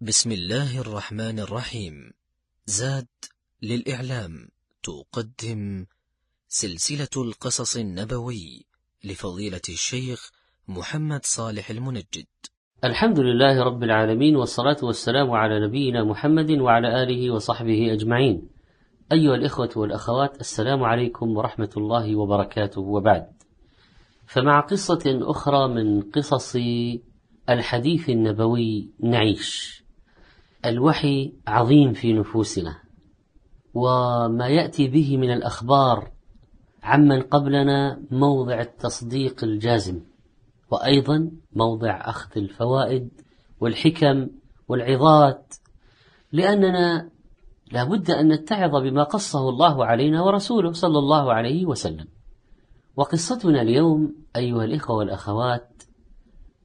بسم الله الرحمن الرحيم. زاد للإعلام. تقدم سلسلة القصص النبوي لفضيلة الشيخ محمد صالح المنجد. الحمد لله رب العالمين والصلاة والسلام على نبينا محمد وعلى آله وصحبه أجمعين. أيها الإخوة والأخوات السلام عليكم ورحمة الله وبركاته. وبعد فمع قصة أخرى من قصص الحديث النبوي نعيش. الوحي عظيم في نفوسنا وما يأتي به من الأخبار عمن قبلنا موضع التصديق الجازم وأيضا موضع أخذ الفوائد والحكم والعظات لأننا لا بد أن نتعظ بما قصه الله علينا ورسوله صلى الله عليه وسلم. وقصتنا اليوم أيها الإخوة والأخوات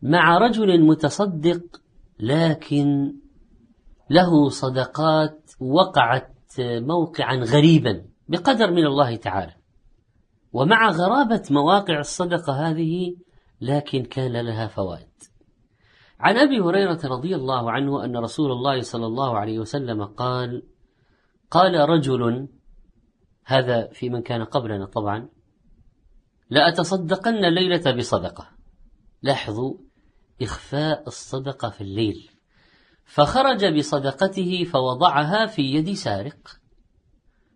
مع رجل متصدق لكن له صدقات وقعت موقعا غريبا بقدر من الله تعالى. ومع غرابة مواقع الصدقة هذه لكن كان لها فوائد. عن أبي هريرة رضي الله عنه أن رسول الله صلى الله عليه وسلم قال قال رجل هذا في من كان قبلنا طبعا لأتصدقن الليلة بصدقة. لاحظوا إخفاء الصدقة في الليل. فخرج بصدقته فوضعها في يد سارق.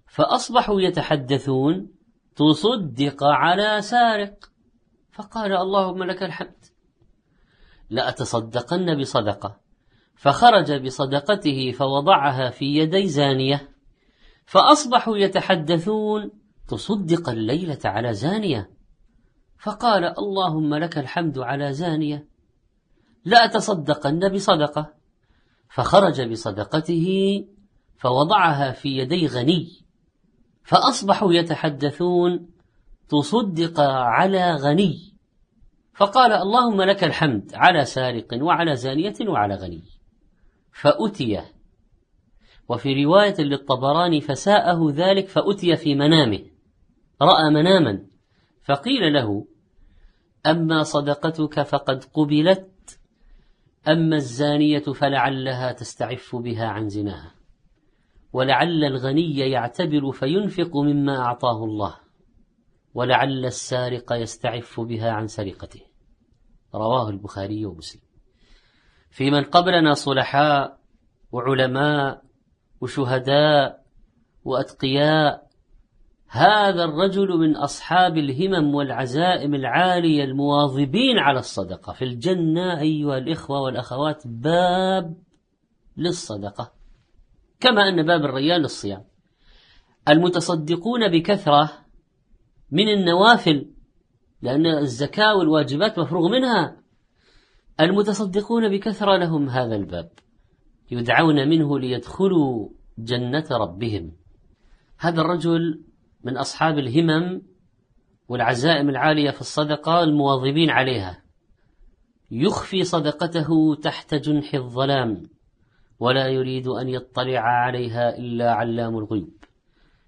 فأصبحوا يتحدثون تصدق على سارق. فقال اللهم لك الحمد. لأتصدقن بصدقة. فخرج بصدقته فوضعها في يدي زانية. فأصبحوا يتحدثون تصدق الليلة على زانية. فقال اللهم لك الحمد على زانية. لأتصدقن بصدقة. فخرج بصدقته فوضعها في يدي غني فأصبحوا يتحدثون تصدق على غني. فقال اللهم لك الحمد على سارق وعلى زانية وعلى غني. فأتي. وفي رواية للطبراني فساءه ذلك فأتي في منامه. رأى مناما فقيل له أما صدقتك فقد قبلت أما الزانية فلعلها تستعف بها عن زناها ولعل الغني يعتبر فينفق مما أعطاه الله ولعل السارق يستعف بها عن سرقته. رواه البخاري ومسلم. في من قبلنا صلحاء وعلماء وشهداء وأتقياء هذا الرجل من أصحاب الهمم والعزائم العالية المواظبين على الصدقة. في الجنة أيها الإخوة والأخوات باب للصدقة. كما أن باب الريان للصيام. المتصدقون بكثرة من النوافل لأن الزكاة والواجبات مفروغ منها. المتصدقون بكثرة لهم هذا الباب. يدعون منه ليدخلوا جنة ربهم. هذا الرجل من أصحاب الهمم والعزائم العالية في الصدقة المواظبين عليها. يخفي صدقته تحت جنح الظلام ولا يريد أن يطلع عليها إلا علام الغيوب.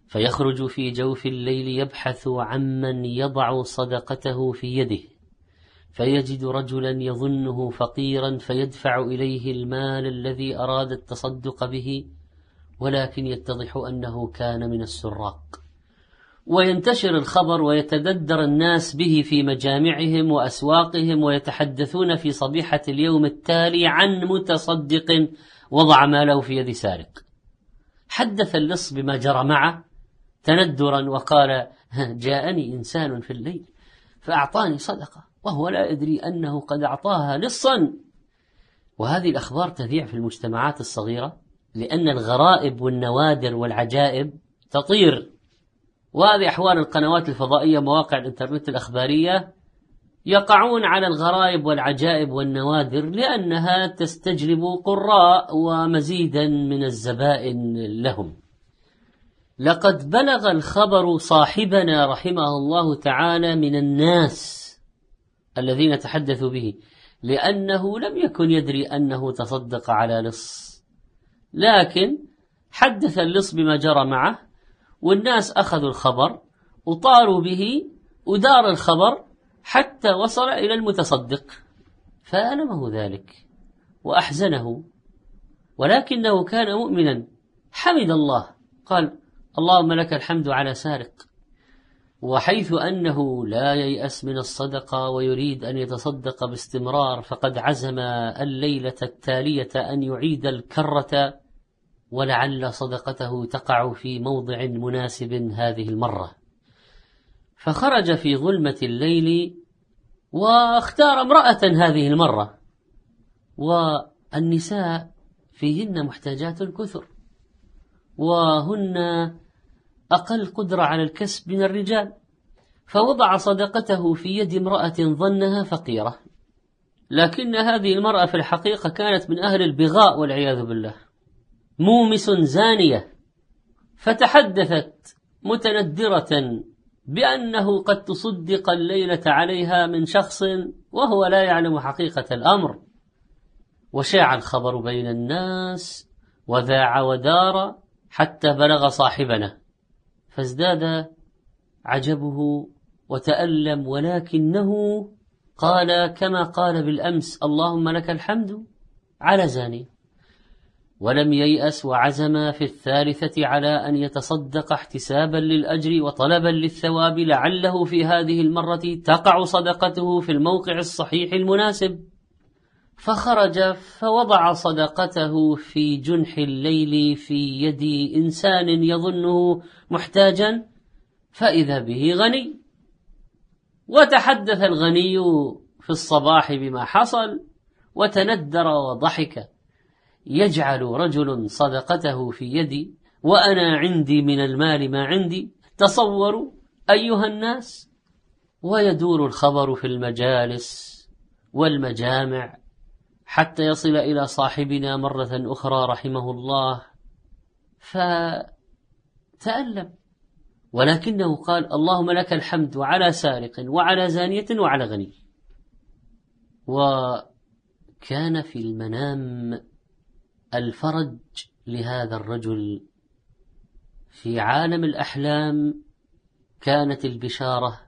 فيخرج في جوف الليل يبحث عمن يضع صدقته في يده. فيجد رجلا يظنه فقيرا فيدفع إليه المال الذي أراد التصدق به ولكن يتضح أنه كان من السراق. وينتشر الخبر ويتددر الناس به في مجامعهم وأسواقهم ويتحدثون في صبيحة اليوم التالي عن متصدق وضع ماله في يد سارق. حدث اللص بما جرى معه تندرا وقال جاءني إنسان في الليل فأعطاني صدقة وهو لا يدري أنه قد أعطاها لصا. وهذه الأخبار تذيع في المجتمعات الصغيرة لأن الغرائب والنوادر والعجائب تطير. وهذه أحوال القنوات الفضائية مواقع الإنترنت الأخبارية يقعون على الغرائب والعجائب والنوادر لأنها تستجلب قراء ومزيدا من الزبائن لهم. لقد بلغ الخبر صاحبنا رحمه الله تعالى من الناس الذين تحدثوا به لأنه لم يكن يدري أنه تصدق على لص لكن حدث اللص بما جرى معه والناس أخذوا الخبر وطاروا به ودار الخبر حتى وصل إلى المتصدق. فألمه ذلك وأحزنه ولكنه كان مؤمنا. حمد الله. قال اللهم لك الحمد على سارق وحيث أنه لا ييأس من الصدقة ويريد أن يتصدق باستمرار فقد عزم الليلة التالية أن يعيد الكرة ولعل صدقته تقع في موضع مناسب هذه المرة. فخرج في ظلمة الليل واختار امرأة هذه المرة والنساء فيهن محتاجات كثر وهن أقل قدرة على الكسب من الرجال. فوضع صدقته في يد امرأة ظنها فقيرة. لكن هذه المرأة في الحقيقة كانت من أهل البغاء والعياذ بالله. مومس زانية فتحدثت متندرة بأنه قد تصدق الليلة عليها من شخص وهو لا يعلم حقيقة الأمر. وشاع الخبر بين الناس وذاع ودار حتى بلغ صاحبنا فازداد عجبه وتألم ولكنه قال كما قال بالأمس اللهم لك الحمد على زاني ولم ييأس وعزم في الثالثة على أن يتصدق احتسابا للأجر وطلبا للثواب لعله في هذه المرة تقع صدقته في الموقع الصحيح المناسب. فخرج فوضع صدقته في جنح الليل في يد إنسان يظنه محتاجا فإذا به غني. وتحدث الغني في الصباح بما حصل وتندر وضحك. يجعل رجل صدقته في يدي وأنا عندي من المال ما عندي. تصوروا أيها الناس ويدور الخبر في المجالس والمجامع حتى يصل إلى صاحبنا مرة أخرى رحمه الله. فتألم ولكنه قال اللهم لك الحمد على سارق وعلى زانية وعلى غني. وكان في المنام الفرج لهذا الرجل في عالم الأحلام كانت البشارة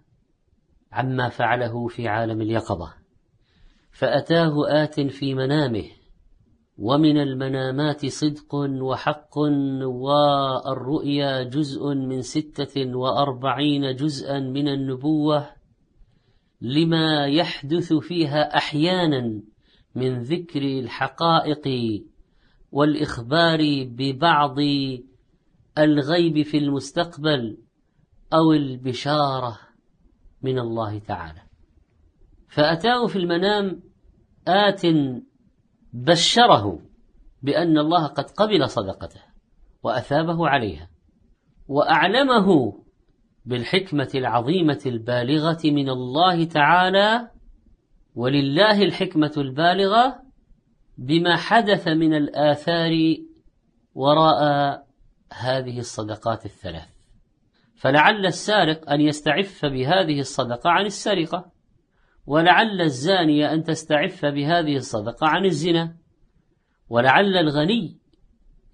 عما فعله في عالم اليقظة. فأتاه آت في منامه ومن المنامات صدق وحق والرؤيا جزء من ستة وأربعين جزءا من النبوة لما يحدث فيها أحيانا من ذكر الحقائق والإخبار ببعض الغيب في المستقبل أو البشارة من الله تعالى. فأتاه في المنام آت بشره بأن الله قد قبل صدقته وأثابه عليها وأعلمه بالحكمة العظيمة البالغة من الله تعالى ولله الحكمة البالغة بما حدث من الآثار وراء هذه الصدقات الثلاث. فلعل السارق أن يستعف بهذه الصدقة عن السرقة ولعل الزانية أن تستعف بهذه الصدقة عن الزنا ولعل الغني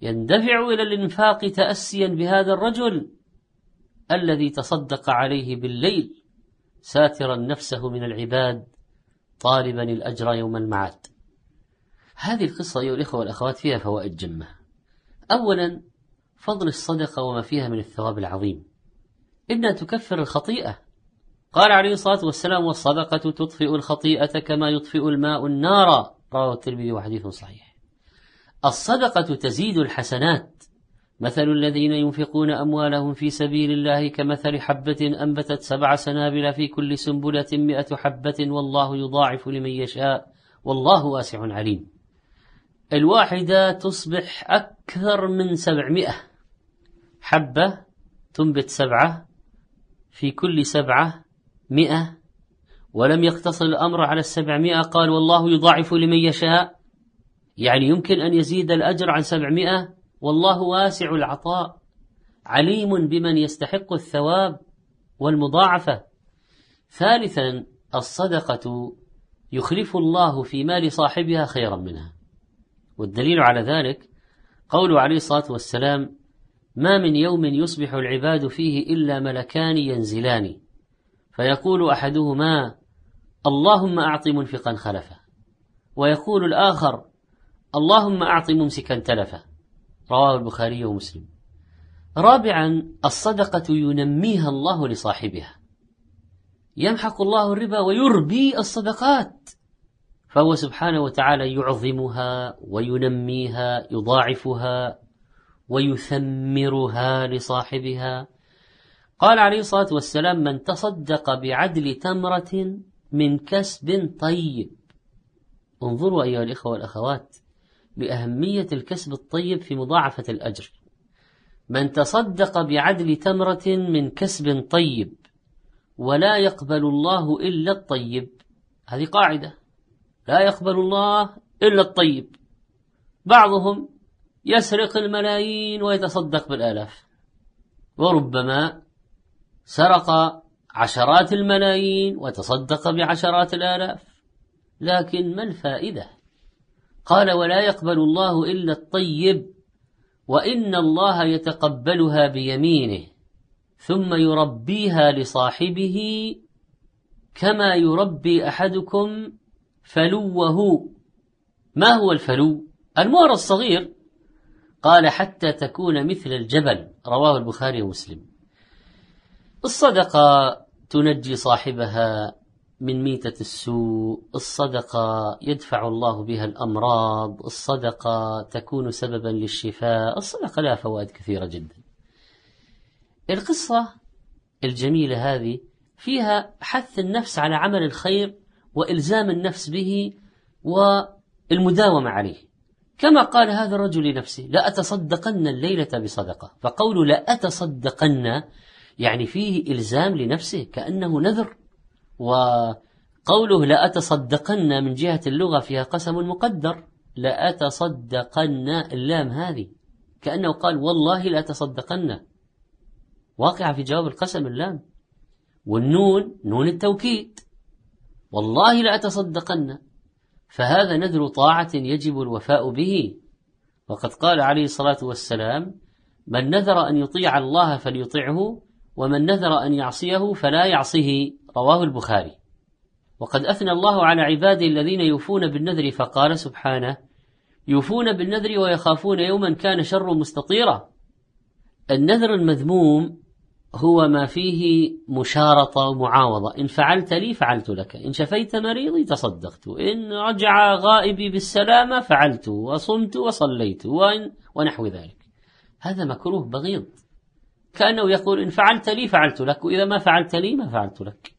يندفع إلى الإنفاق تأسيا بهذا الرجل الذي تصدق عليه بالليل ساترا نفسه من العباد طالبا الأجر يوم المعاد. هذه القصة أيها الإخوة والأخوات فيها فوائد جمة. أولا فضل الصدقة وما فيها من الثواب العظيم. إنها تكفر الخطيئة. قال عليه الصلاة والسلام والصدقة تطفئ الخطيئة كما يطفئ الماء النار. رواه الترمذي وحديث صحيح. الصدقة تزيد الحسنات. مثل الذين ينفقون أموالهم في سبيل الله كمثل حبة أنبتت سبع سنابل في كل سنبلة مئة حبة والله يضاعف لمن يشاء. والله واسع عليم. الواحدة تصبح أكثر من سبعمائة. حبة تنبت سبعة في كل سبعة مئة ولم يقتصر الأمر على السبعمائة قال والله يضاعف لمن يشاء. يعني يمكن أن يزيد الأجر عن سبعمائة. والله واسع العطاء عليم بمن يستحق الثواب والمضاعفة. ثالثا الصدقة يخلف الله في مال صاحبها خيرا منها. والدليل على ذلك قول عليه الصلاة والسلام ما من يوم يصبح العباد فيه إلا ملكان ينزلان. فيقول أحدهما اللهم أعط منفقا خلفه. ويقول الآخر اللهم أعط ممسكا تلفه. رواه البخاري ومسلم. رابعا الصدقة ينميها الله لصاحبها. يمحق الله الربا ويربي الصدقات. فهو سبحانه وتعالى يعظمها وينميها يضاعفها ويثمرها لصاحبها. قال عليه الصلاة والسلام من تصدق بعدل تمرة من كسب طيب. انظروا أيها الإخوة والأخوات لأهمية الكسب الطيب في مضاعفة الأجر. من تصدق بعدل تمرة من كسب طيب ولا يقبل الله إلا الطيب. هذه قاعدة. لا يقبل الله إلا الطيب. بعضهم يسرق الملايين ويتصدق بالآلاف. وربما سرق عشرات الملايين وتصدق بعشرات الآلاف. لكن ما الفائدة؟ قال ولا يقبل الله إلا الطيب وإن الله يتقبلها بيمينه ثم يربيها لصاحبه كما يربي أحدكم فلوه. ما هو الفلو؟ المور الصغير. قال حتى تكون مثل الجبل رواه البخاري ومسلم. الصدقة تنجي صاحبها من ميتة السوء. الصدقة يدفع الله بها الأمراض. الصدقة تكون سببا للشفاء. الصدقة لها فوائد كثيرة جدا. القصة الجميلة هذه فيها حث النفس على عمل الخير وإلزام النفس به والمداومة عليه. كما قال هذا الرجل لنفسه لأتصدقن الليلة بصدقة. فقول لأتصدقن يعني فيه إلزام لنفسه كأنه نذر. وقوله لأتصدقن من جهة اللغة فيها قسم مقدر. لأتصدقن اللام هذه. كأنه قال والله لأتصدقن واقعة في جواب القسم اللام. والنون نون التوكيد. والله لأتصدقن فهذا نذر طاعة يجب الوفاء به. وقد قال عليه الصلاة والسلام من نذر أن يطيع الله فليطعه ومن نذر أن يعصيه فلا يعصه رواه البخاري. وقد أثنى الله على عباده الذين يوفون بالنذر فقال سبحانه يوفون بالنذر ويخافون يوما كان شر مستطيرا. النذر المذموم هو ما فيه مشارطة ومعاوضة. إن فعلت لي فعلت لك. إن شفيت مريضي تصدقت. إن رجع غائبي بالسلامة فعلت. وصمت وصليت. وإن ونحو ذلك. هذا مكروه بغيض. كأنه يقول إن فعلت لي فعلت لك. وإذا ما فعلت لي ما فعلت لك.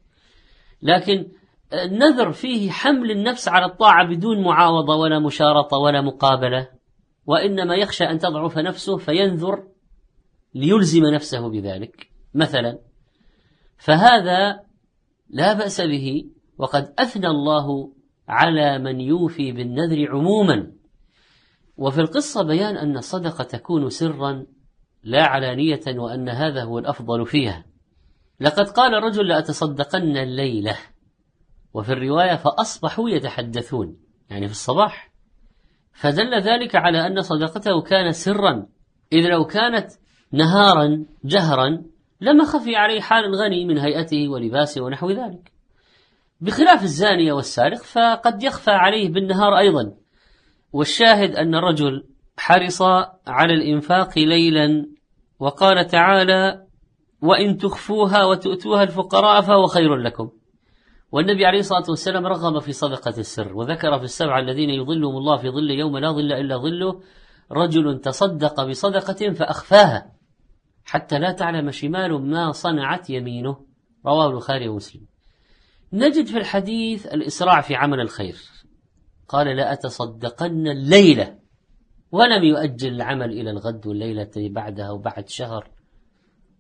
لكن النذر فيه حمل النفس على الطاعة بدون معاوضة ولا مشارطة ولا مقابلة. وإنما يخشى أن تضعف نفسه فينذر ليلزم نفسه بذلك. مثلا فهذا لا بأس به وقد أثنى الله على من يوفي بالنذر عموما. وفي القصة بيان أن الصدقة تكون سرا لا علانية وأن هذا هو الأفضل فيها. لقد قال رجل لأتصدقن الليلة وفي الرواية فأصبحوا يتحدثون يعني في الصباح. فدل ذلك على أن صدقته كان سرا إذ لو كانت نهارا جهرا لما خفي عليه حال الغني من هيئته ولباسه ونحو ذلك. بخلاف الزانية والسارق فقد يخفى عليه بالنهار أيضا. والشاهد أن الرجل حرص على الإنفاق ليلا وقال تعالى وإن تخفوها وتؤتوها الفقراء فهو خير لكم. والنبي عليه الصلاة والسلام رغب في صدقة السر وذكر في السبعة الذين يظلهم الله في ظل يوم لا ظل إلا ظله رجل تصدق بصدقة فأخفاها. حتى لا تعلم شمال ما صنعت يمينه. رواه البخاري ومسلم. نجد في الحديث الإسراع في عمل الخير. قال لا أتصدقن الليلة ولم يؤجل العمل إلى الغد والليلة بعدها وبعد شهر.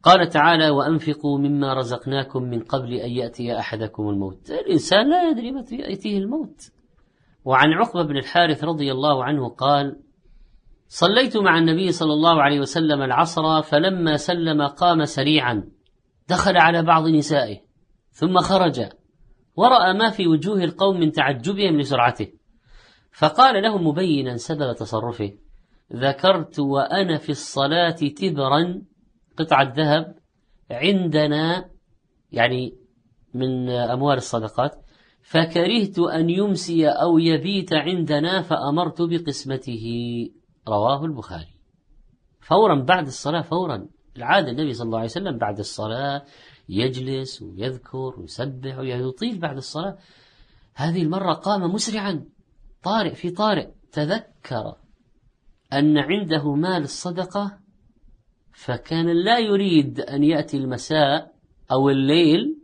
قال تعالى وأنفقوا مما رزقناكم من قبل أن يأتي أحدكم الموت. الإنسان لا يدري متى يأتيه الموت. وعن عقبة بن الحارث رضي الله عنه قال صليت مع النبي صلى الله عليه وسلم العصر فلما سلم قام سريعا. دخل على بعض نسائه ثم خرج. ورأى ما في وجوه القوم من تعجبهم لسرعته. فقال لهم مبينا سبب تصرفه. ذكرت وأنا في الصلاة تبرا قطعة ذهب عندنا يعني من أموال الصدقات. فكرهت أن يمسي أو يبيت عندنا فأمرت بقسمته. رواه البخاري. فورا بعد الصلاة فورا العادة النبي صلى الله عليه وسلم بعد الصلاة يجلس ويذكر ويسبح ويطيل بعد الصلاة. هذه المرة قام مسرعا طارئ في طارئ. تذكر أن عنده مال الصدقة فكان لا يريد أن يأتي المساء أو الليل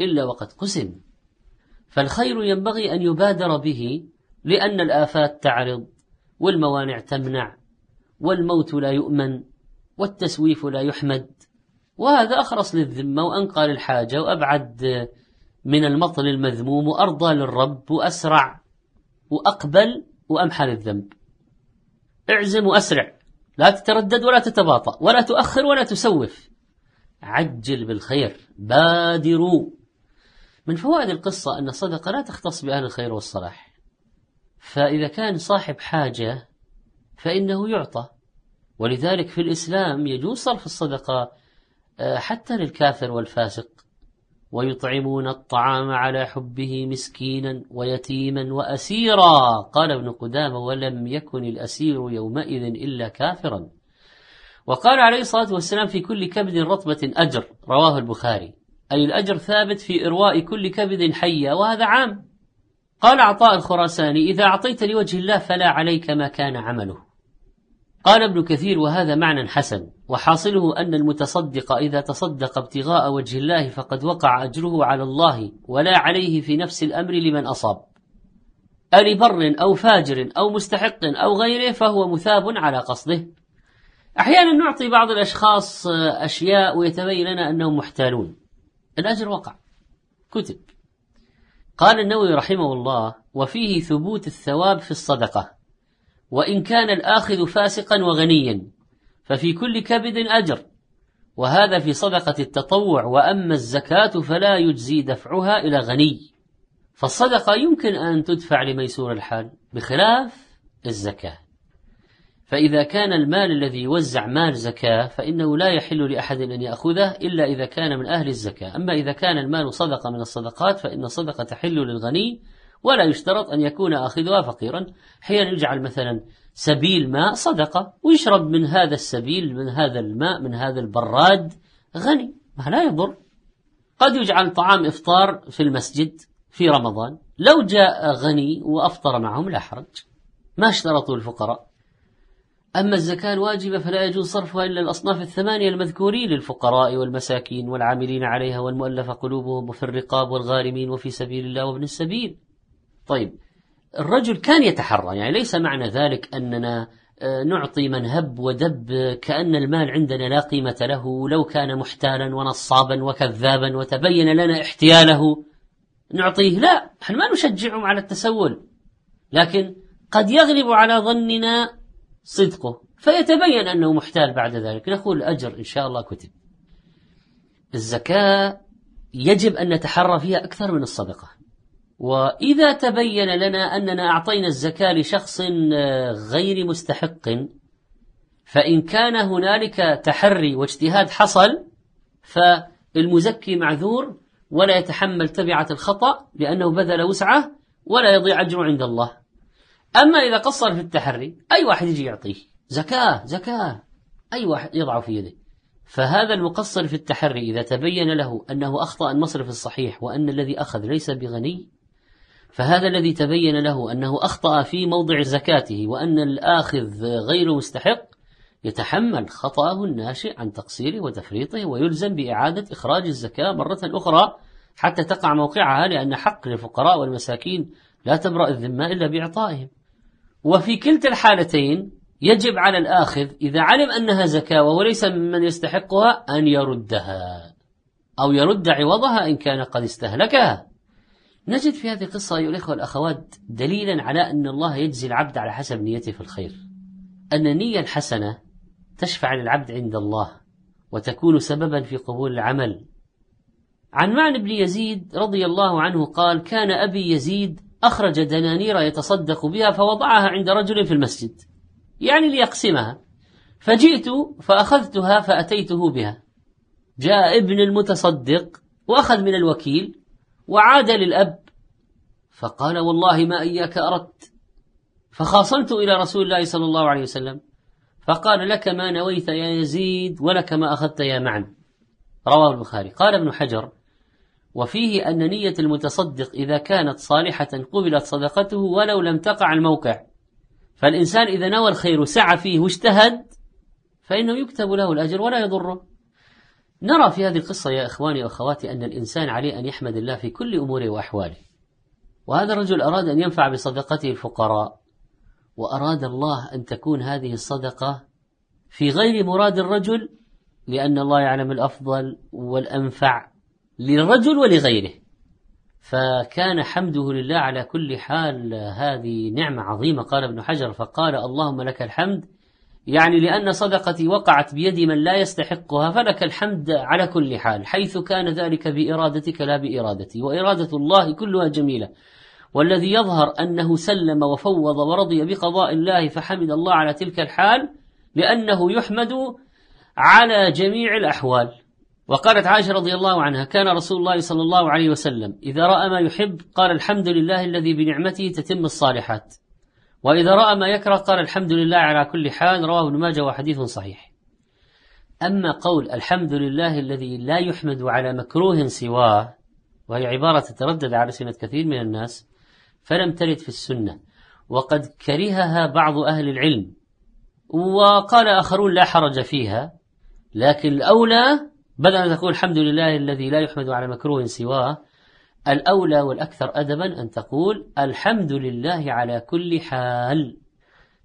إلا وقد قسم. فالخير ينبغي أن يبادر به لأن الآفات تعرض. والموانع تمنع والموت لا يؤمن والتسويف لا يحمد. وهذا أخرص للذمة وأنقى للحاجة وأبعد من المطل المذموم وأرضى للرب وأسرع وأقبل وأمحى للذنب. اعزم وأسرع لا تتردد ولا تتباطأ ولا تؤخر ولا تسوف. عجل بالخير بادروا. من فوائد القصة أن الصدقة لا تختص بأهل الخير والصلاح. فإذا كان صاحب حاجة فإنه يعطى. ولذلك في الإسلام يجوز صرف الصدقة آه، حتى للكافر والفاسق. ويطعمون الطعام على حبه مسكينا ويتيما وأسيرا. قال ابن قدامة ولم يكن الأسير يومئذ إلا كافرا. وقال عليه الصلاة والسلام في كل كبد رطبة أجر رواه البخاري. أي الأجر ثابت في إرواء كل كبد حية وهذا عام. قال عطاء الخراساني إذا أعطيت لوجه الله فلا عليك ما كان عمله. قال ابن كثير وهذا معنى حسن وحاصله أن المتصدق إذا تصدق ابتغاء وجه الله فقد وقع أجره على الله ولا عليه في نفس الأمر لمن أصاب. ألبر أو فاجر أو مستحق أو غيره فهو مثاب على قصده. أحيانا نعطي بعض الأشخاص أشياء ويتبين لنا أنهم محتالون. الأجر وقع. كتب. قال النووي رحمه الله وفيه ثبوت الثواب في الصدقة وإن كان الآخذ فاسقا وغنيا ففي كل كبد أجر وهذا في صدقة التطوع وأما الزكاة فلا يجزي دفعها إلى غني. فالصدقة يمكن أن تدفع لميسور الحال بخلاف الزكاة. فإذا كان المال الذي يوزع مال زكاة فإنه لا يحل لأحد أن يأخذه إلا إذا كان من أهل الزكاة. أما إذا كان المال صدقة من الصدقات فإن الصدقة تحل للغني ولا يشترط أن يكون آخذها فقيرا. حين يجعل مثلا سبيل ماء صدقة ويشرب من هذا السبيل من هذا الماء من هذا البراد غني. ما لا يضر. قد يجعل طعام إفطار في المسجد في رمضان. لو جاء غني وأفطر معهم لا حرج. ما اشترطوا الفقراء. أما الزكاة الواجبة فلا يجوز صرفها إلا الأصناف الثمانية المذكورين للفقراء والمساكين والعاملين عليها والمؤلف قلوبهم وفي الرقاب والغارمين وفي سبيل الله وابن السبيل. طيب الرجل كان يتحرى يعني ليس معنى ذلك أننا آه، نعطي من هب ودب كأن المال عندنا لا قيمة له لو كان محتالا ونصابا وكذابا وتبين لنا احتياله. نعطيه لا إحنا ما نشجعهم على التسول لكن قد يغلب على ظننا صدقه. فيتبين أنه محتال بعد ذلك. نقول الأجر إن شاء الله كتب. الزكاة يجب أن نتحرى فيها أكثر من الصدقة. وإذا تبين لنا أننا أعطينا الزكاة لشخص آه، غير مستحق فإن كان هنالك تحري واجتهاد حصل فالمزكي معذور ولا يتحمل تبعة الخطأ لأنه بذل وسعه ولا يضيع أجره عند الله. أما إذا قصر في التحري أي واحد يجي يعطيه. زكاة زكاة. أي واحد يضعه في يده. فهذا المقصر في التحري إذا تبين له أنه أخطأ المصرف الصحيح وأن الذي أخذ ليس بغني فهذا الذي تبين له أنه أخطأ في موضع زكاته وأن الآخذ غير مستحق يتحمل خطأه الناشئ عن تقصيره وتفريطه ويلزم بإعادة إخراج الزكاة مرة أخرى حتى تقع موقعها لأن حق للفقراء والمساكين لا تبرأ الذمة إلا بإعطائهم. وفي كلتا الحالتين يجب على الآخذ إذا علم أنها زكاة وهو ليس ممن يستحقها أن يردها أو يرد عوضها إن كان قد استهلكها. نجد في هذه القصة أيها الإخوة والأخوات دليلا على أن الله يجزي العبد على حسب نيته في الخير. أن النية الحسنة تشفع للعبد عند الله وتكون سببا في قبول العمل. عن معن بن يزيد رضي الله عنه قال كان أبي يزيد أخرج دنانير يتصدق بها فوضعها عند رجل في المسجد يعني ليقسمها. فجئت فأخذتها فأتيته بها. جاء ابن المتصدق وأخذ من الوكيل وعاد للأب. فقال والله ما إياك أردت. فخاصمت إلى رسول الله صلى الله عليه وسلم. فقال لك ما نويت يا يزيد ولك ما أخذت يا معن. رواه البخاري. قال ابن حجر وفيه أن نية المتصدق إذا كانت صالحة قبلت صدقته ولو لم تقع الموقع. فالإنسان إذا نوى الخير وسعى فيه واجتهد فإنه يكتب له الأجر ولا يضره. نرى في هذه القصة يا إخواني وأخواتي أن الإنسان عليه أن يحمد الله في كل أموره وأحواله. وهذا الرجل أراد أن ينفع بصدقته الفقراء وأراد الله أن تكون هذه الصدقة في غير مراد الرجل لأن الله يعلم الأفضل والأنفع. للرجل ولغيره. فكان حمده لله على كل حال هذه نعمة عظيمة قال ابن حجر فقال اللهم لك الحمد. يعني لأن صدقتي وقعت بيد من لا يستحقها فلك الحمد على كل حال حيث كان ذلك بإرادتك لا بإرادتي وإرادة الله كلها جميلة. والذي يظهر أنه سلم وفوض ورضي بقضاء الله فحمد الله على تلك الحال لأنه يحمد على جميع الأحوال. وقالت عائشة رضي الله عنها كان رسول الله صلى الله عليه وسلم إذا رأى ما يحب قال الحمد لله الذي بنعمته تتم الصالحات. وإذا رأى ما يكره قال الحمد لله على كل حال رواه ابن ماجه وحديث صحيح. أما قول الحمد لله الذي لا يحمد على مكروه سواه وهي عبارة تتردد على سنة كثير من الناس فلم ترد في السنة. وقد كرهها بعض أهل العلم وقال آخرون لا حرج فيها لكن الأولى بدل أن تقول الحمد لله الذي لا يحمد على مكروه سواه الأولى والأكثر أدبا أن تقول الحمد لله على كل حال.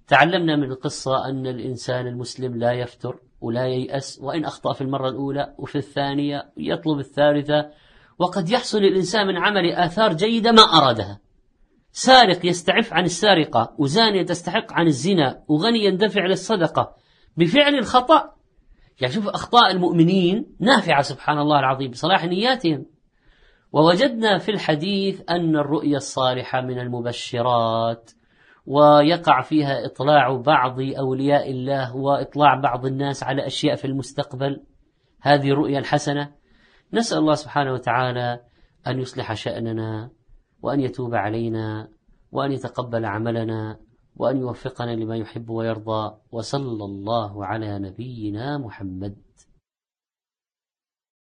تعلمنا من القصة أن الإنسان المسلم لا يفتر ولا ييأس وإن أخطأ في المرة الأولى وفي الثانية يطلب الثالثة وقد يحصل الإنسان من عمل آثار جيدة ما أرادها. سارق يستعف عن السارقة وزانية تستحق عن الزنا وغني يندفع للصدقة. بفعل الخطأ يعني شوف أخطاء المؤمنين نافعة سبحان الله العظيم بصلاح نياتهم. ووجدنا في الحديث أن الرؤيا الصالحة من المبشرات ويقع فيها إطلاع بعض أولياء الله وإطلاع بعض الناس على أشياء في المستقبل. هذه الرؤيا الحسنة. نسأل الله سبحانه وتعالى أن يصلح شأننا وأن يتوب علينا وأن يتقبل عملنا وأن يوفقنا لما يحب ويرضى وصلى الله على نبينا محمد.